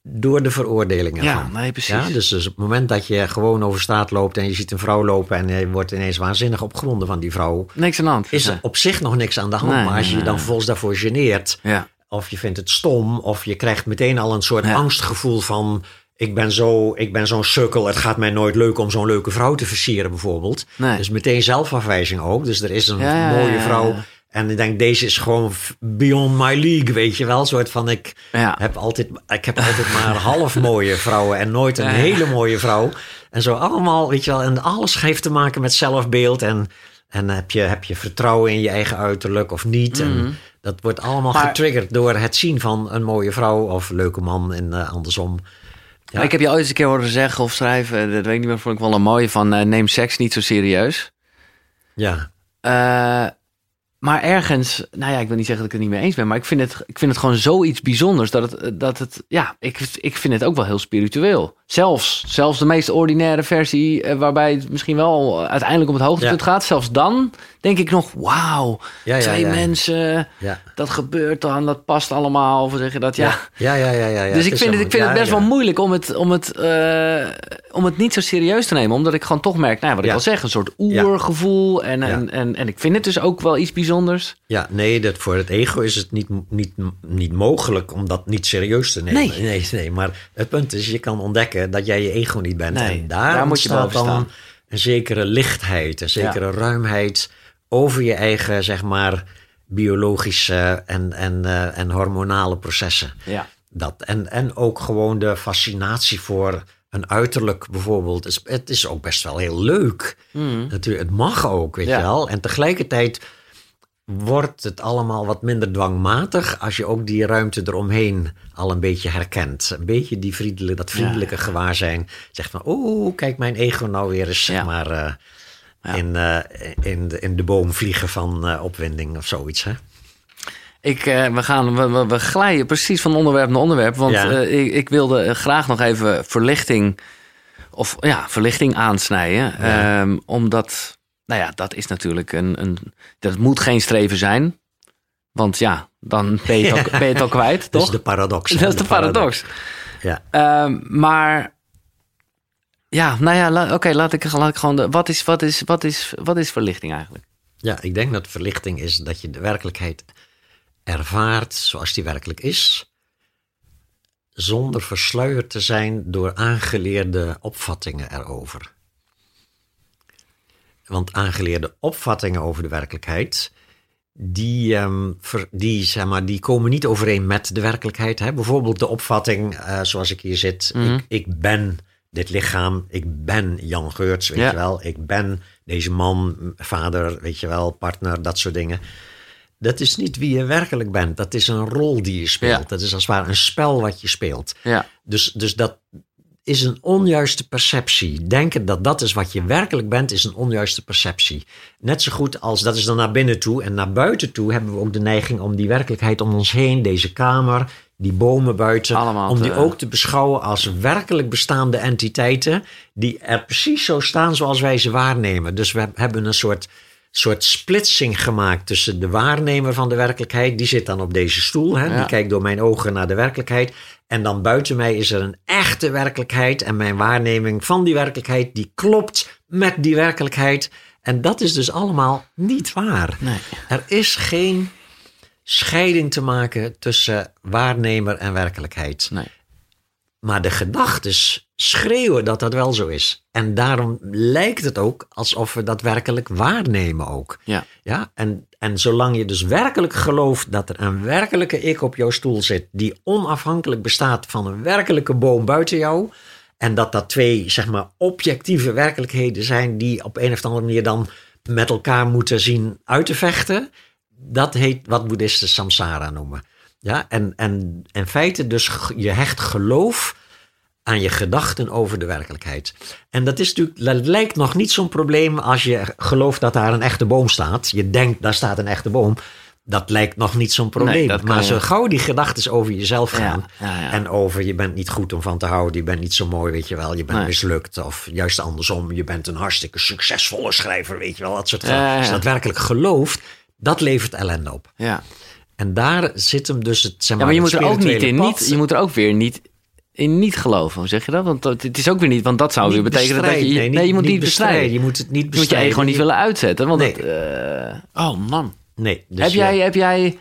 door de veroordelingen Ja, van. nee, precies. Ja, dus, dus op het moment dat je gewoon over straat loopt en je ziet een vrouw lopen en je wordt ineens waanzinnig opgewonden van die vrouw, Niks aan de hand. is Nee. er op zich nog niks aan de hand. Nee, maar als je je dan nee. vervolgens daarvoor geneert, Ja. of je vindt het stom, of je krijgt meteen al een soort Ja. angstgevoel van. Ik ben, zo, ik ben zo'n sukkel, het gaat mij nooit leuk om zo'n leuke vrouw te versieren, bijvoorbeeld. Nee. Dus meteen zelfafwijzing ook. Dus er is een Ja, mooie vrouw. En ik denk, deze is gewoon beyond my league, weet je wel. Een soort van, ik Ja. heb altijd, ik heb altijd maar half mooie vrouwen en nooit een Ja, ja. hele mooie vrouw. En zo allemaal, weet je wel. En alles heeft te maken met zelfbeeld. En, en heb, je, heb je vertrouwen in je eigen uiterlijk of niet. En dat wordt allemaal Mhm. Maar- getriggerd door het zien van een mooie vrouw of leuke man en eh, andersom. Ja. Ik heb je ooit eens een keer horen zeggen of schrijven... dat weet ik niet meer, vond ik wel een mooie van... eh, neem seks niet zo serieus. Ja, Eh, maar ergens, nou ja, ik wil niet zeggen dat ik het niet mee eens ben, maar ik vind het, ik vind het gewoon zoiets bijzonders dat het, dat het ja, ik, ik vind het ook wel heel spiritueel. Zelfs, zelfs de meest ordinaire versie, eh, waarbij het misschien wel uiteindelijk om het hoogtepunt Ja. gaat, zelfs dan denk ik nog, wauw, Ja, ja, twee mensen, dat gebeurt dan, dat past allemaal, of zeg je dat, ja. Ja, ja, ja, ja. dus ik vind, het, ik vind het best wel moeilijk om het, om, het, eh, om het niet zo serieus te nemen. Omdat ik gewoon toch merk, nou, wat ik al zeg, een soort oergevoel. En, en, en, en ik vind het dus ook wel iets bijzonders. Ja, nee, dat voor het ego is het niet, niet, niet mogelijk om dat niet serieus te nemen. Nee. nee, nee. Maar het punt is, je kan ontdekken dat jij je ego niet bent. Nee, en daar, daar moet je dan staan. een zekere lichtheid, een zekere ruimheid over je eigen, zeg maar, biologische en, en, eh, en hormonale processen. Ja. Dat. En, en ook gewoon de fascinatie voor een uiterlijk bijvoorbeeld. Het is, het is ook best wel heel leuk. Natuurlijk, het mag ook, weet Ja. je wel. En tegelijkertijd wordt het allemaal wat minder dwangmatig als je ook die ruimte eromheen al een beetje herkent. Een beetje die vriendelijke, dat vriendelijke gewaarzijn. Zegt van, oh, kijk mijn ego nou weer eens, zeg Ja. maar, eh, Ja. in, eh, in, de, in de boom vliegen van eh, opwinding of zoiets. Hè? Ik, we, gaan, we, we, glijden precies van onderwerp naar onderwerp. Want ik, ik wilde graag nog even verlichting, of ja, verlichting aansnijden. Ehm, omdat, nou ja, dat is natuurlijk een, een. Dat moet geen streven zijn. Want ja, dan ben je het al, ben je het al kwijt, Dat toch? is de paradox. Dat is de paradox. Ja. Ehm, maar ja, nou ja, oké, laat, ik, laat ik gewoon. De, wat, is, wat, is, wat, is, wat is verlichting eigenlijk? Ja, ik denk dat verlichting is dat je de werkelijkheid ervaart zoals die werkelijk is, zonder versluierd te zijn door aangeleerde opvattingen erover. Want aangeleerde opvattingen over de werkelijkheid, die, ehm, ver- die, zeg maar, die komen niet overeen met de werkelijkheid. Hè? Bijvoorbeeld de opvatting, eh, zoals ik hier zit, Mhm. ik, ik ben dit lichaam, ik ben Jan Geurts, weet Ja. je wel. Ik ben deze man, vader, weet je wel, partner, dat soort dingen. Dat is niet wie je werkelijk bent. Dat is een rol die je speelt. Ja. Dat is als het ware een spel wat je speelt. Ja, Dus, dus dat is een onjuiste perceptie. Denken dat dat is wat je werkelijk bent, is een onjuiste perceptie. Net zo goed als dat is dan naar binnen toe. En naar buiten toe hebben we ook de neiging om die werkelijkheid om ons heen, deze kamer, die bomen buiten, Allemaal om die te- ook te beschouwen als werkelijk bestaande entiteiten. Die er precies zo staan zoals wij ze waarnemen. Dus we hebben een soort soort splitsing gemaakt tussen de waarnemer van de werkelijkheid. Die zit dan op deze stoel. Hè? Ja. Die kijkt door mijn ogen naar de werkelijkheid. En dan buiten mij is er een echte werkelijkheid. En mijn waarneming van die werkelijkheid, die klopt met die werkelijkheid. En dat is dus allemaal niet waar. nee. Er is geen scheiding te maken tussen waarnemer en werkelijkheid. nee. Maar de gedachten schreeuwen dat dat wel zo is. En daarom lijkt het ook alsof we dat werkelijk waarnemen ook. Ja. Ja, en, en zolang je dus werkelijk gelooft dat er een werkelijke ik op jouw stoel zit, die onafhankelijk bestaat van een werkelijke boom buiten jou, En dat dat twee, zeg maar, objectieve werkelijkheden zijn die op een of andere manier dan met elkaar moeten zien uit te vechten. Dat heet wat boeddhisten samsara noemen. Ja, en, en in feite dus je hecht geloof aan je gedachten over de werkelijkheid. En dat is natuurlijk, dat lijkt nog niet zo'n probleem als je gelooft dat daar een echte boom staat. Je denkt, daar staat een echte boom. Dat lijkt nog niet zo'n probleem. maar zo gauw die gedachten over jezelf gaan. ja, ja. En over je bent niet goed om van te houden. Je bent niet zo mooi, weet je wel. Je bent Nee. mislukt. Of juist andersom. Je bent een hartstikke succesvolle schrijver, weet je wel. Dat soort dingen. Als je dat werkelijk gelooft, dat levert ellende op. Ja. En daar zit hem dus het, zeg ja, maar, maar je moet er ook niet in. Niet, je moet er ook weer niet in niet geloven. Hoe zeg je dat? Want dat- het is ook weer niet, want dat zou weer Niet betekenen dat je. bestrijden. Nee, je moet niet bestrijden. Je moet het niet Je moet je bestrijden. ego niet willen uitzetten. Want Nee. het, eh, oh man. Nee. dus heb, jij, heb jij.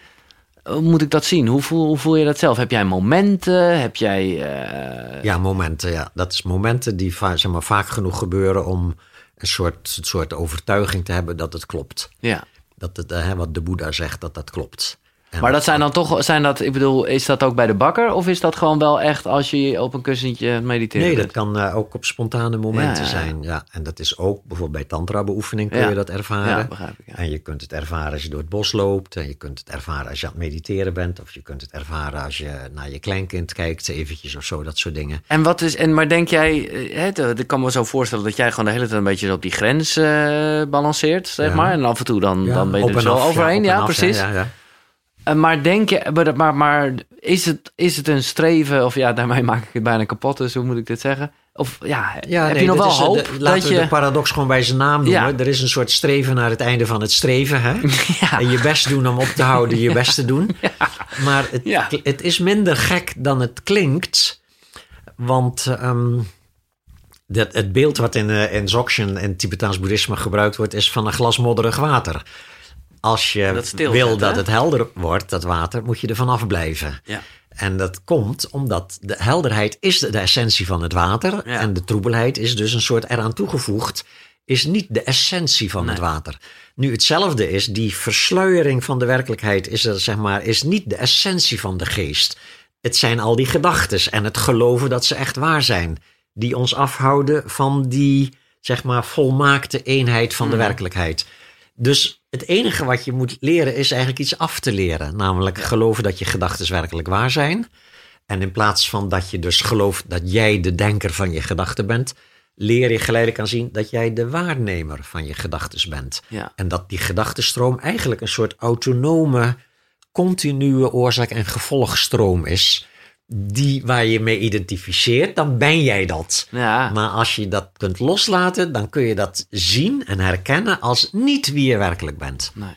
Hoe moet ik dat zien? Hoe voel, hoe voel je dat zelf? Heb jij momenten? Heb jij. eh, Ja, momenten. Ja. Dat is momenten die zeg maar, vaak genoeg gebeuren om een soort, een soort overtuiging te hebben dat het klopt. ja. Dat het, eh, hè, wat de Boeddha zegt, dat dat klopt. Maar dat zijn dan toch, zijn dat, ik bedoel, is dat ook bij de bakker? Of is dat gewoon wel echt als je op een kussentje mediteert? Nee, dat kan eh, ook op spontane momenten Ja, ja, ja. zijn. Ja. En dat is ook bijvoorbeeld bij tantra-beoefening kun je dat ervaren. Ja, begrijp ik. En je kunt het ervaren als je door het bos loopt. En je kunt het ervaren als je aan het mediteren bent. Of je kunt het ervaren als je naar je kleinkind kijkt, eventjes of zo, dat soort dingen. En wat is, en maar denk jij, eh, hè, ik kan me zo voorstellen dat jij gewoon de hele tijd een beetje op die grens eh, balanceert, zeg maar. En af en toe dan, dan ben je er zo af, overheen. Ja, af, precies. Ja, ja. Maar denk je, maar, maar, maar is, het, is het een streven, of ja, daarmee maak ik het bijna kapot, dus hoe moet ik dit zeggen? Of ja, Ja, heb nee, je nog wel is, eh, hoop de- laten dat we je... de paradox gewoon bij zijn naam noemen. Ja. Er is een soort streven naar het einde van het streven. Hè? ja, En je best doen om op te houden, je best te doen. Maar het, het is minder gek dan het klinkt. Want ehm, dat, het beeld wat in, eh, in Dzogchen en Tibetaans boeddhisme gebruikt wordt... is van een glas modderig water. Als je Dat wil dat het helder wordt, dat water, moet je er vanaf blijven. ja. En dat komt omdat de helderheid is de, de essentie van het water. Ja. En de troebelheid is dus een soort eraan toegevoegd. Is niet de essentie van het water. Nu hetzelfde is, die versluiering van de werkelijkheid is, er, zeg maar, is niet de essentie van de geest. Het zijn al die gedachten en het geloven dat ze echt waar zijn. Die ons afhouden van die zeg maar, volmaakte eenheid van de werkelijkheid. Dus het enige wat je moet leren is eigenlijk iets af te leren. Namelijk geloven dat je gedachten werkelijk waar zijn. En in plaats van dat je dus gelooft dat jij de denker van je gedachten bent, leer je geleidelijk aan zien dat jij de waarnemer van je gedachten bent. Ja. En dat die gedachtenstroom eigenlijk een soort autonome, continue oorzaak- en gevolgstroom is. Die waar je mee identificeert, dan ben jij dat. Ja. Maar als je dat kunt loslaten, dan kun je dat zien en herkennen als niet wie je werkelijk bent. Nee.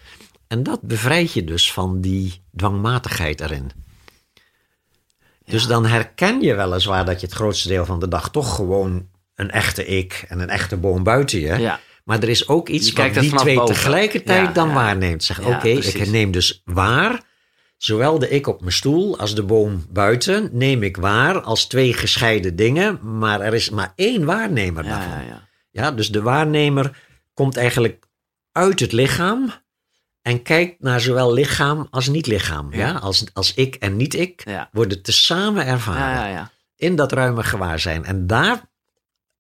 En dat bevrijdt je dus van die dwangmatigheid erin. Dus dan herken je weliswaar dat je het grootste deel van de dag toch gewoon een echte ik en een echte boom buiten je. Ja. Maar er is ook iets wat die twee boven. tegelijkertijd dan waarneemt. Zeg, oké, ik neem dus waar, zowel de ik op mijn stoel als de boom buiten, neem ik waar als twee gescheiden dingen. Maar er is maar één waarnemer Ja, daarvan. ja, ja. Ja, dus de waarnemer komt eigenlijk uit het lichaam en kijkt naar zowel lichaam als niet-lichaam. Ja. Ja. Als, als ik en niet-ik worden tezamen ervaren Ja, ja, ja. in dat ruime gewaarzijn. En daar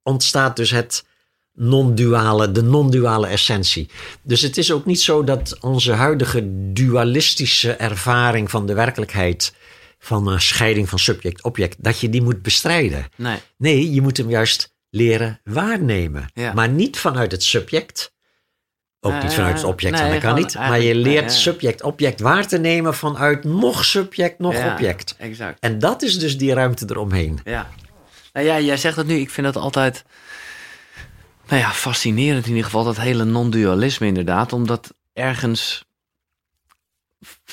ontstaat dus het non-duale, de non-duale essentie. Dus het is ook niet zo dat onze huidige dualistische ervaring van de werkelijkheid, van een scheiding van subject-object, dat je die moet bestrijden. Nee. Nee, je moet hem juist leren waarnemen. Ja. Maar niet vanuit het subject. Ook niet vanuit het object, nee, dat kan niet. Maar je leert nee, subject-object waar te nemen vanuit nog subject, nog Ja, object. Exact. En dat is dus die ruimte eromheen. Ja. Nou ja, jij zegt dat nu. Ik vind dat altijd... Nou ja, fascinerend in ieder geval. Dat hele non-dualisme inderdaad. Omdat ergens...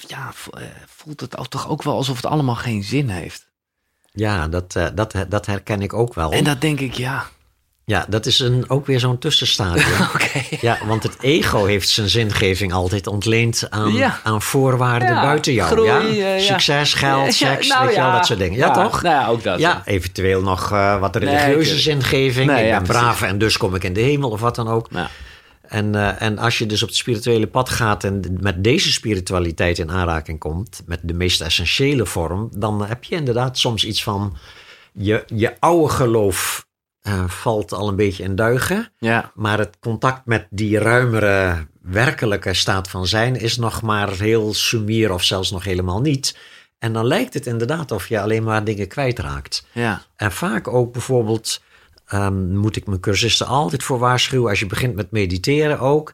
Ja, eh, voelt het toch ook wel alsof het allemaal geen zin heeft. Ja, dat, eh, dat, dat herken ik ook wel. En dat denk ik, ja... Ja, dat is een, ook weer zo'n tussenstadium. Ja, want het ego heeft zijn zingeving altijd ontleend aan, Ja. aan voorwaarden Ja, buiten jou. groei, ja? eh. Succes, geld, seks, nou weet je wel, dat soort dingen. Ja, toch? Nou ja, ook dat. Ja, eventueel nog eh, wat religieuze tuurlijk. zingeving. Nee, ik ben precies. braaf en dus kom ik in de hemel of wat dan ook. Ja. En, eh, en als je dus op het spirituele pad gaat en met deze spiritualiteit in aanraking komt, met de meest essentiële vorm, dan heb je inderdaad soms iets van je, je oude geloof eh, valt al een beetje in duigen. Ja, Maar het contact met die ruimere, werkelijke staat van zijn is nog maar heel sumier of zelfs nog helemaal niet. En dan lijkt het inderdaad of je alleen maar dingen kwijtraakt. ja. En vaak ook bijvoorbeeld, ehm, moet ik mijn cursisten altijd voor waarschuwen, als je begint met mediteren ook.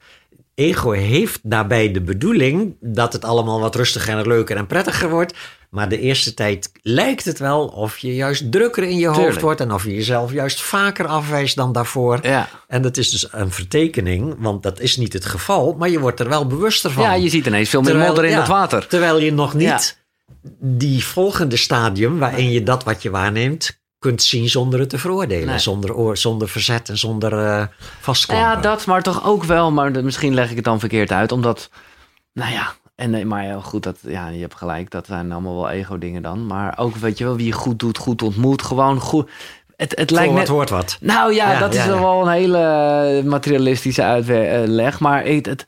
Ego heeft daarbij de bedoeling dat het allemaal wat rustiger en leuker en prettiger wordt. Maar de eerste tijd lijkt het wel of je juist drukker in je hoofd wordt en of je jezelf juist vaker afwijst dan daarvoor. Ja. En dat is dus een vertekening, want dat is niet het geval, maar je wordt er wel bewuster van. ja, je ziet ineens veel meer modder in ja, het water. Terwijl je nog niet Ja. die volgende stadium, waarin je dat wat je waarneemt, kunt zien zonder het te veroordelen. Nee. Zonder, oor- zonder verzet en zonder eh vastklampen. Ja, dat, maar toch ook wel. Maar de- misschien leg ik het dan verkeerd uit. Omdat, nou ja, en, nee, maar goed, dat, ja, je hebt gelijk. Dat zijn allemaal wel ego-dingen dan. Maar ook, weet je wel, wie je goed doet, goed ontmoet. Gewoon goed. Het, het lijkt wat net... hoort wat. Nou ja, Ja, dat ja, is ja. wel een hele materialistische uitleg. Maar het, het,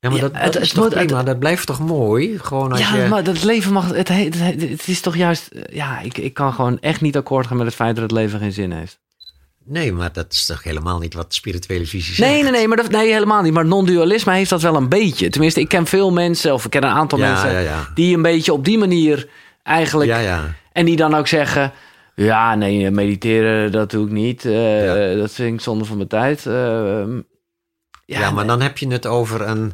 Ja, maar dat, dat het- is het toch moet- het- prima. dat blijft toch mooi? Gewoon als ja, je... maar dat leven mag... Het, he- het, he- het is toch juist... Ja, ik, ik kan gewoon echt niet akkoord gaan met het feit dat het leven geen zin heeft. Nee, maar dat is toch helemaal niet wat spirituele visie zegt? Nee, nee, nee, maar dat, nee, helemaal niet. Maar non-dualisme heeft dat wel een beetje. Tenminste, ik ken veel mensen, of ik ken een aantal Ja, mensen... ja, ja. die een beetje op die manier eigenlijk... Ja, ja. En die dan ook zeggen... Ja, nee, mediteren, dat doe ik niet. Eh. Dat vind ik zonde van mijn tijd. Eh, Ja, maar nee. dan heb je het over een,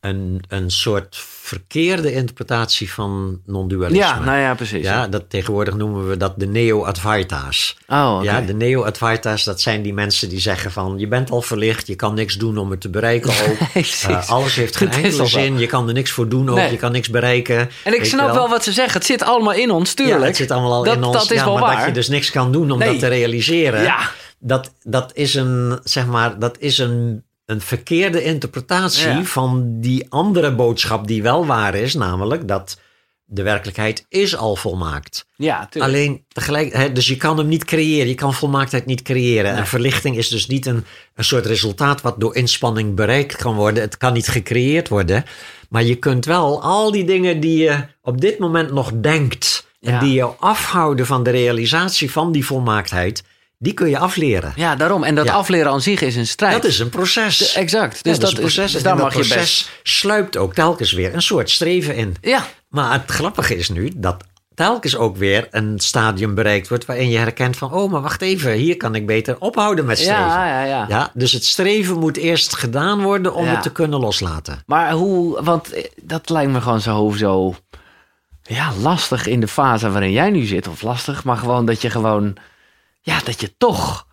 een, een soort verkeerde interpretatie van non-dualisme. Ja, nou ja, precies. Ja, dat tegenwoordig noemen we dat de neo-advaita's. Oh. Ja, de neo-advaita's, dat zijn die mensen die zeggen van... je bent al verlicht, je kan niks doen om het te bereiken ook. Eh, alles heeft geen enkele zin, je kan er niks voor doen ook, Nee. je kan niks bereiken. En ik snap wel wat ze zeggen. Het zit allemaal in ons, tuurlijk. Ja, het zit allemaal al dat, in ons. Dat is ja, wel maar waar. dat je dus niks kan doen om Nee. dat te realiseren. Ja. Dat, dat is een, zeg maar, dat is een, een verkeerde interpretatie Ja. van die andere boodschap die wel waar is. Namelijk dat de werkelijkheid is al volmaakt. Ja, tuurlijk. Alleen tegelijk, hè, dus je kan hem niet creëren. Je kan volmaaktheid niet creëren. En verlichting is dus niet een, een soort resultaat wat door inspanning bereikt kan worden. Het kan niet gecreëerd worden. Maar je kunt wel al die dingen die je op dit moment nog denkt. En Ja. die jou afhouden van de realisatie van die volmaaktheid. Die kun je afleren. Ja, daarom. En dat Ja. afleren aan zich is een strijd. Dat is een proces. Exact. Dus Ja, dat, is een proces. is, dus en dat mag je best... sluipt ook telkens weer een soort streven in. Ja, Maar het grappige is nu dat telkens ook weer een stadium bereikt wordt waarin je herkent van, oh, maar wacht even, hier kan ik beter ophouden met streven. ja, ja, ja. Ja, dus het streven moet eerst gedaan worden om Ja. het te kunnen loslaten. Maar hoe... Want eh, dat lijkt me gewoon zo... zo ja, lastig in de fase waarin jij nu zit. Of lastig, maar gewoon dat je gewoon... Ja, dat je toch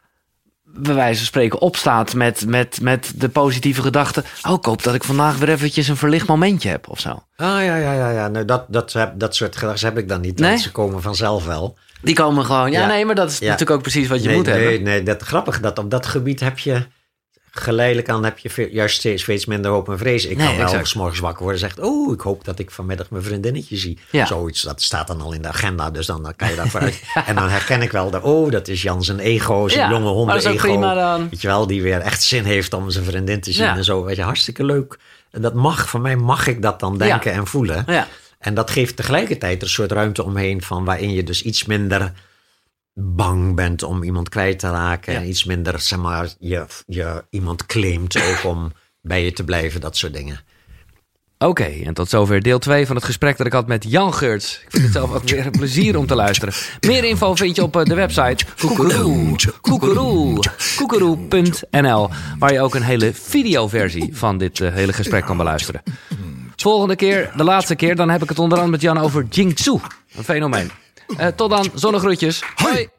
bij wijze van spreken opstaat met, met, met de positieve gedachte... Oh, ik hoop dat ik vandaag weer eventjes een verlicht momentje heb of zo. Ah ja, ja, ja, ja. Nou, dat, dat, dat soort gedachten heb ik dan niet. Nee? Ze komen vanzelf wel. Die komen gewoon... Ja, Ja. nee, maar dat is Ja. natuurlijk ook precies wat je nee, moet nee, hebben. Nee, dat grappige dat op dat gebied heb je geleidelijk aan heb je juist steeds, steeds minder hoop en vrees. Ik Nee, kan wel s morgens wakker worden en zegt, oh, ik hoop dat ik vanmiddag mijn vriendinnetje zie. Ja. Zoiets, dat staat dan al in de agenda, dus dan, dan kan je daarvoor uit. En dan herken ik wel, de, oh, dat is Jan zijn ego, zijn Ja, jonge maar honden dat is ook ego. prima dan. Weet je wel, die weer echt zin heeft om zijn vriendin te zien Ja. en zo. Weet je, hartstikke leuk. En dat mag, voor mij mag ik dat dan denken en voelen. Ja. En dat geeft tegelijkertijd een soort ruimte omheen van waarin je dus iets minder bang bent om iemand kwijt te raken. Ja. En iets minder, zeg maar, je, je iemand claimt ook om bij je te blijven, dat soort dingen. Oké, en tot zover deel 2 van het gesprek dat ik had met Jan Geurts. Ik vind het zelf ook weer een plezier om te luisteren. Meer info vind je op eh, de website koekeroe, koekeroe, koekeroe.nl, waar je ook een hele videoversie van dit eh, hele gesprek kan beluisteren. Volgende keer, de laatste keer, dan heb ik het onder andere met Jan over Jingtsu, een fenomeen. Eh, tot dan, zonnegroetjes. Hoi!